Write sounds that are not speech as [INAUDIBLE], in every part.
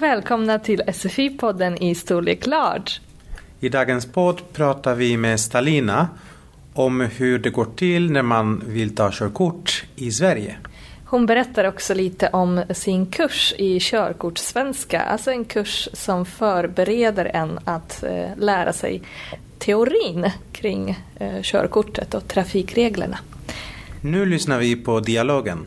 och välkomna till SFI-podden i Storlek Large. I dagens podd pratar vi med Stalina om hur det går till när man vill ta körkort i Sverige. Hon berättar också lite om sin kurs i körkortssvenska, alltså en kurs som förbereder en att eh, lära sig teorin kring eh, körkortet och trafikreglerna. Nu lyssnar vi på dialogen.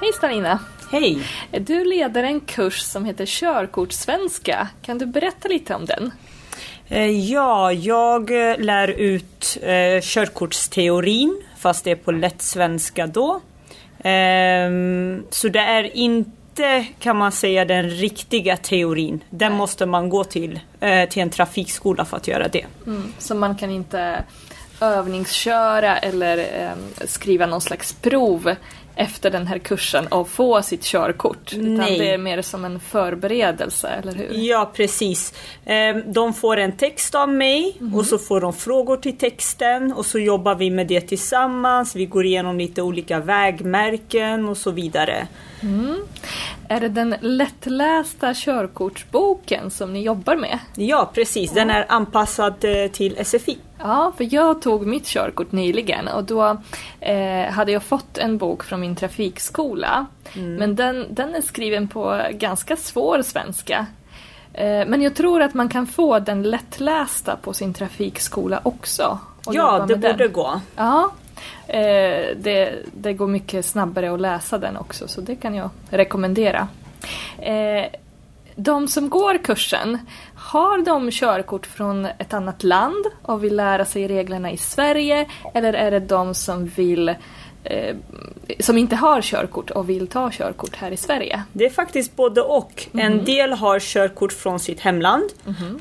Hej Stalina! Hej! Du leder en kurs som heter Körkortssvenska. Kan du berätta lite om den? Eh, ja, jag eh, lär ut eh, körkortsteorin, fast det är på lätt svenska då. Ehm, så det är inte, kan man säga, den riktiga teorin. Den måste man gå till, eh, till en trafikskola för att göra det. Mm, så man kan inte övningsköra eller eh, skriva någon slags prov efter den här kursen och få sitt körkort. Utan Nej. det är mer som en förberedelse, eller hur? Ja, precis. Ehm, De får en text av mig och så får de frågor till texten och så jobbar vi med det tillsammans. Vi går igenom lite olika vägmärken och så vidare. Är det den lättlästa körkortsboken som ni jobbar med? Ja, precis. Den är anpassad eh, till SFI. Ja, för jag tog mitt körkort nyligen och då eh, hade jag fått en bok från min trafikskola. Men den, den är skriven på ganska svår svenska. Eh, men jag tror att man kan få den lättlästa på sin trafikskola också. Ja, det borde den. gå. Ja, eh, det, det går mycket snabbare att läsa den också så det kan jag rekommendera. Eh, de som går kursen, har de körkort från ett annat land och vill lära sig reglerna i Sverige eller är det de som vill eh, som inte har körkort och vill ta körkort här i Sverige? Det är faktiskt både och. En del har körkort från sitt hemland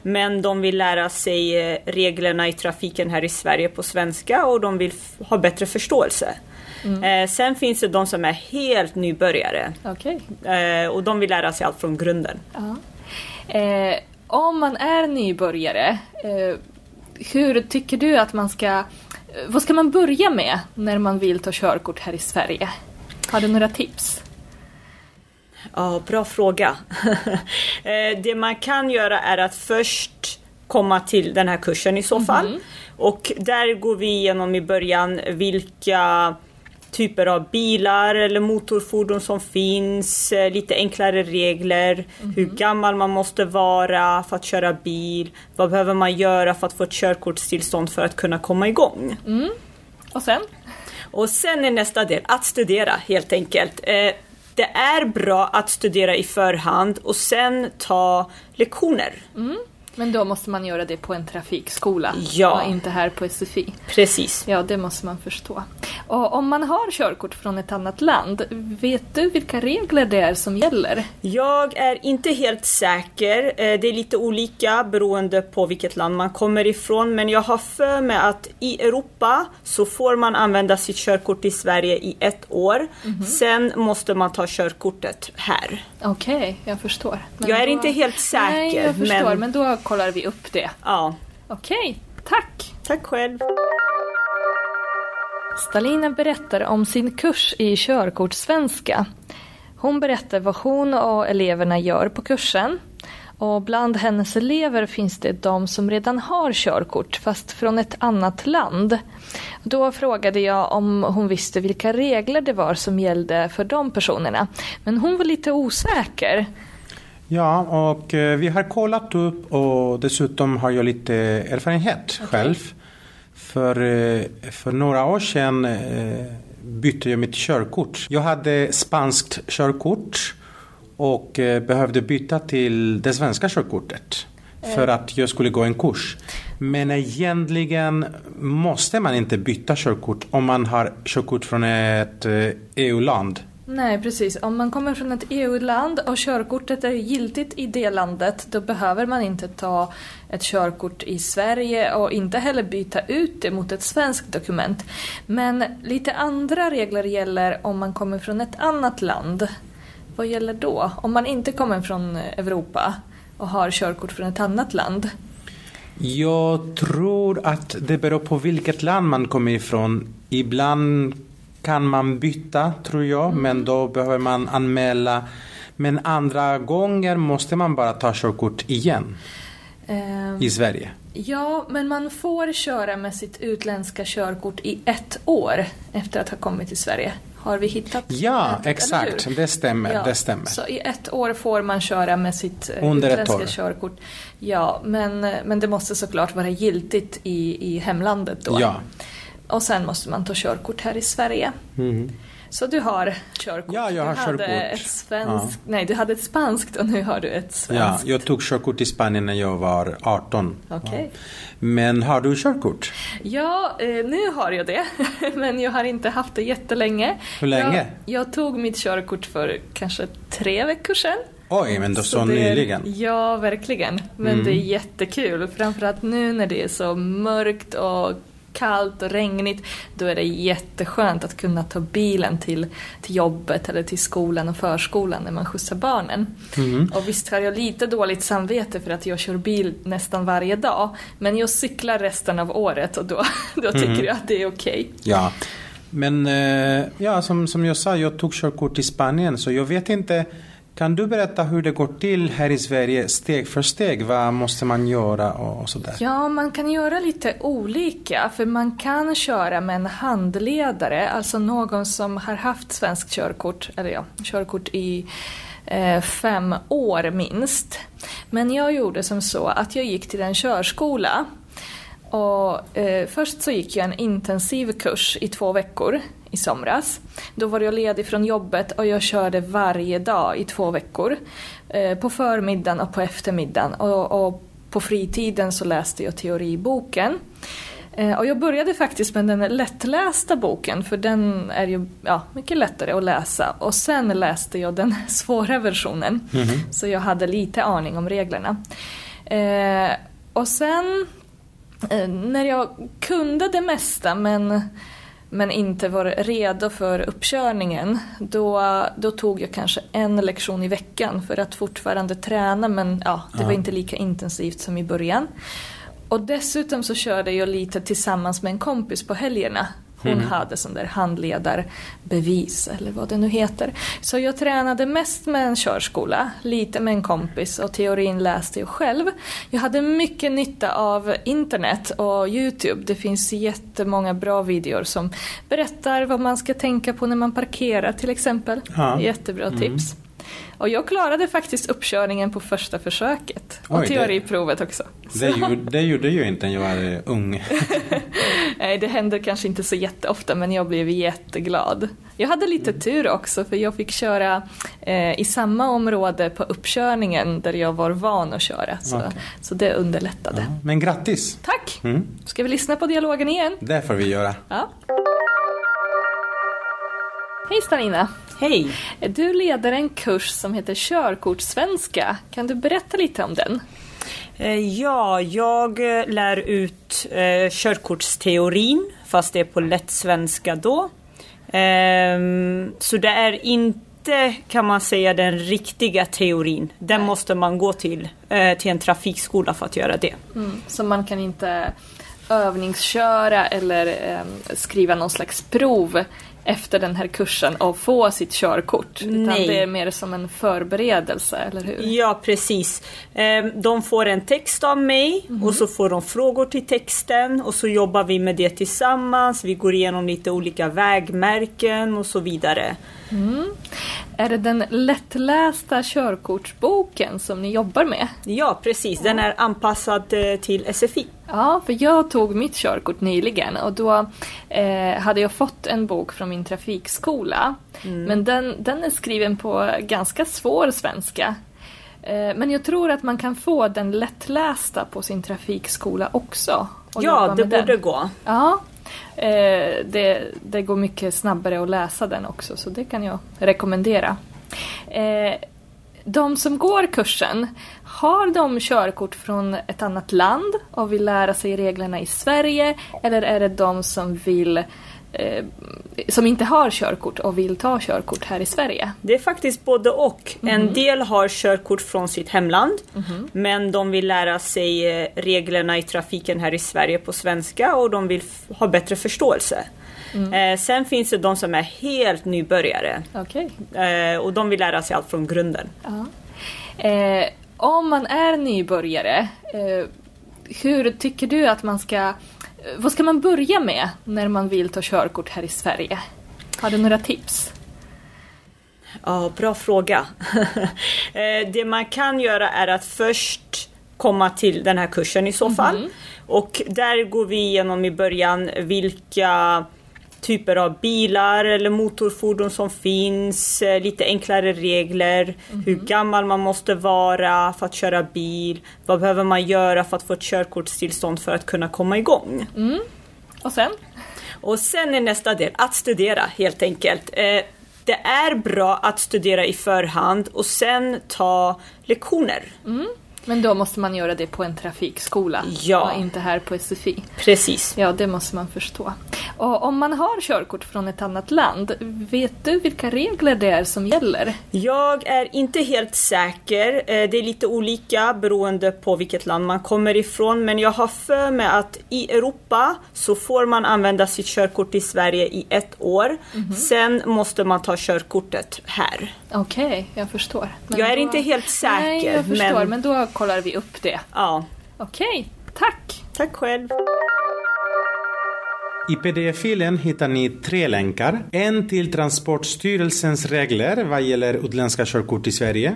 men de vill lära sig eh, reglerna i trafiken här i Sverige på svenska och de vill ha bättre förståelse. Eh, sen finns det de som är helt nybörjare eh, och de vill lära sig allt från grunden. Eh, om man är nybörjare, hur tycker du att man ska... Vad ska man börja med när man vill ta körkort här i Sverige? Har du några tips? Ja, bra fråga. [LAUGHS] Eh, det man kan göra är att först komma till den här kursen i så fall. Och där går vi igenom i början vilka typer av bilar eller motorfordon som finns, eh, lite enklare regler, hur gammal man måste vara för att köra bil, vad behöver man göra för att få ett körkortstillstånd för att kunna komma igång. Och sen? Och sen är nästa del att studera helt enkelt. Eh, det är bra att studera i förhand och sen ta lektioner. Men då måste man göra det på en trafikskola Ja. och inte här på SFI. Precis. Ja, det måste man förstå. Och om man har körkort från ett annat land, vet du vilka regler det är som gäller? Jag är inte helt säker. Eh, Det är lite olika beroende på vilket land man kommer ifrån. Men jag har för mig att i Europa så får man använda sitt körkort i Sverige i ett år. Sen måste man ta körkortet här. Okej, jag förstår. Men jag är då- inte helt säker. Nej, jag förstår, men... men... då kollar vi upp det. Ja, Okej, tack! tack själv. Stalina berättar om sin kurs i körkortssvenska. Hon berättar vad hon och eleverna gör på kursen. Och bland hennes elever finns det de som redan har körkort, fast från ett annat land. Då frågade jag om hon visste vilka regler det var som gällde för de personerna. Men hon var lite osäker. Ja, och eh, vi har kollat upp och dessutom har jag lite erfarenhet själv. För, eh, för några år sedan eh, bytte jag mitt körkort. Jag hade spanskt körkort och eh, behövde byta till det svenska körkortet för att jag skulle gå en kurs. Men egentligen måste man inte byta körkort om man har körkort från ett EU-land. Nej, precis. Om man kommer från ett EU-land och körkortet är giltigt i det landet, då behöver man inte ta ett körkort i Sverige och inte heller byta ut det mot ett svenskt dokument. Men lite andra regler gäller om man kommer från ett annat land. Vad gäller då? Om man inte kommer från Europa och har körkort från ett annat land. Jag tror att det beror på vilket land man kommer ifrån. Ibland kan man byta, tror jag, men då behöver man anmäla Men andra gånger måste man bara ta körkort igen Ehm, i Sverige. Ja, men man får köra med sitt utländska körkort i ett år efter att ha kommit till Sverige. Har vi hittat Ja, eller exakt. Det stämmer. Ja, Det stämmer. Så i ett år får man köra med sitt eh, Under ett utländska körkort. Ja, men, eh, men det måste såklart vara giltigt i, i hemlandet då. Ja. Och sen måste man ta körkort här i Sverige. Mhm. Så du har körkort? Ja, jag har du hade körkort. Ett svenskt, Nej, du hade ett spanskt och nu har du ett Ja, svenskt. jag tog körkort i Spanien när jag var 18. Okej. Ja. Men har du körkort? Ja, eh, nu har jag det. [LAUGHS] Men jag har inte haft det jättelänge. Hur länge? Jag, jag tog mitt körkort för kanske tre veckor sedan. Oj, men då så, det, nyligen. Ja, verkligen. Men Mm. det är jättekul. Framförallt nu när det är så mörkt och kallt och regnigt. Då är det jätteskönt att kunna ta bilen till, till jobbet eller till skolan och förskolan när man skjutsar barnen. Mhm. Och visst har jag lite dåligt samvete för att jag kör bil nästan varje dag. Men jag cyklar resten av året och då, [LAUGHS] då tycker Mhm. jag att det är okej. Ja. Men eh, ja, som, som jag sa, jag tog körkort i Spanien så jag vet inte. Kan du berätta hur det går till här i Sverige steg för steg? Vad måste man göra och, sådär? Ja, man kan göra lite olika för man kan köra med en handledare, alltså någon som har haft svenskt körkort, eller ja, körkort i eh, fem år minst. Men jag gjorde som så att jag gick till en körskola och eh, först så gick jag en intensiv kurs i två veckor i somras. Då var jag ledig från jobbet och jag körde varje dag i två veckor. Eh, på förmiddagen och på eftermiddagen. Och, och på fritiden så läste jag teoriboken. Eh, och jag började faktiskt med den lättlästa boken för den är ju ja, mycket lättare att läsa. Och sen läste jag den [LAUGHS] svåra versionen. Så jag hade lite aning om reglerna. Eh, och sen eh, när jag kunde det mesta men, men inte var redo för uppkörningen då, då tog jag kanske en lektion i veckan för att fortfarande träna men ja, det var inte lika intensivt som i början. Och dessutom så körde jag lite tillsammans med en kompis på helgerna. Hon hade sån där handledarbevis eller vad det nu heter. Så jag tränade mest med en körskola, lite med en kompis och teorin läste jag själv. Jag hade mycket nytta av internet och Youtube. Det finns jättemånga bra videor som berättar vad man ska tänka på när man parkerar till exempel. Ja. Jättebra tips. Och jag klarade faktiskt uppkörningen på första försöket. Och Oj, det- teoriprovet också. Det, gjorde, det gjorde jag inte när jag var ung. [LAUGHS] Nej, det händer kanske inte så jätteofta men jag blev jätteglad. Jag hade lite tur också för jag fick köra eh, i samma område på uppkörningen där jag var van att köra. Så, Okej. så det underlättade. Ja, men grattis! Tack! Mm, Ska vi lyssna på dialogen igen? det får vi göra. Ja. Hej Starina! Hej! Du leder en kurs som heter Körkortssvenska. Kan du berätta lite om den? Eh, Ja, jag eh, lär ut eh, körkortsteorin, fast det är på lätt svenska då. Ehm, så det är inte, kan man säga, den riktiga teorin. Den måste man gå till, eh, till en trafikskola för att göra det. Mm, så man kan inte övningsköra eller eh, skriva någon slags prov efter den här kursen och få sitt körkort. Utan Nej. det är mer som en förberedelse, eller hur? Ja, precis. Ehm, De får en text av mig och så får de frågor till texten och så jobbar vi med det tillsammans. Vi går igenom lite olika vägmärken och så vidare. Är det den lättlästa körkortsboken som ni jobbar med? Ja, precis. Den är anpassad eh, till SFI. Ja, för jag tog mitt körkort nyligen och då eh, hade jag fått en bok från min trafikskola. Men den, den är skriven på ganska svår svenska. Eh, men jag tror att man kan få den lättlästa på sin trafikskola också. Ja, det borde den. gå. Ja, Eh, det, det går mycket snabbare att läsa den också så det kan jag rekommendera. Eh, de som går kursen, har de körkort från ett annat land och vill lära sig reglerna i Sverige eller är det de som vill eh, som inte har körkort och vill ta körkort här i Sverige? Det är faktiskt både och. En del har körkort från sitt hemland men de vill lära sig eh, reglerna i trafiken här i Sverige på svenska och de vill ha bättre förståelse. Eh, sen finns det de som är helt nybörjare. Eh, och de vill lära sig allt från grunden. Eh, om man är nybörjare, hur tycker du att man ska... Vad ska man börja med när man vill ta körkort här i Sverige? Har du några tips? Ja, bra fråga. [LAUGHS] Eh, det man kan göra är att först komma till den här kursen i så fall. Och där går vi igenom i början vilka typer av bilar eller motorfordon som finns, eh, lite enklare regler, hur gammal man måste vara för att köra bil, vad behöver man göra för att få ett körkortstillstånd för att kunna komma igång. Och sen? Och sen är nästa del att studera helt enkelt. Eh, det är bra att studera i förhand och sen ta lektioner. Men då måste man göra det på en trafikskola Ja. och inte här på SFI. Precis. Ja, det måste man förstå. Och om man har körkort från ett annat land, vet du vilka regler det är som gäller? Jag är inte helt säker. Eh, Det är lite olika beroende på vilket land man kommer ifrån. Men jag har för mig att i Europa så får man använda sitt körkort i Sverige i ett år. Sen måste man ta körkortet här. Okej, jag förstår. Men jag är då- inte helt säker. Nej, jag förstår, men... men... då kollar vi upp det. Ja, Okej, tack! tack själv. I pdf-filen hittar ni tre länkar. En till Transportstyrelsens regler vad gäller utländska körkort i Sverige.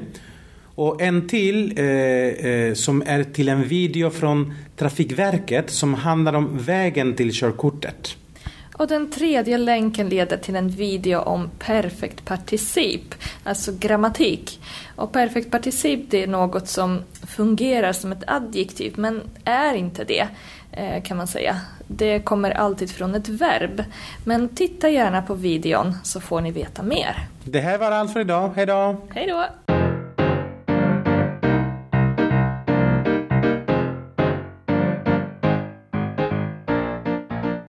Och en till eh, eh, som är till en video från Trafikverket som handlar om vägen till körkortet. Och den tredje länken leder till en video om perfect particip, alltså grammatik. Och perfect particip det är något som fungerar som ett adjektiv men är inte det eh, kan man säga. Det kommer alltid från ett verb. Men titta gärna på videon så får ni veta mer. Det här var allt för idag. Hej då! Hej då!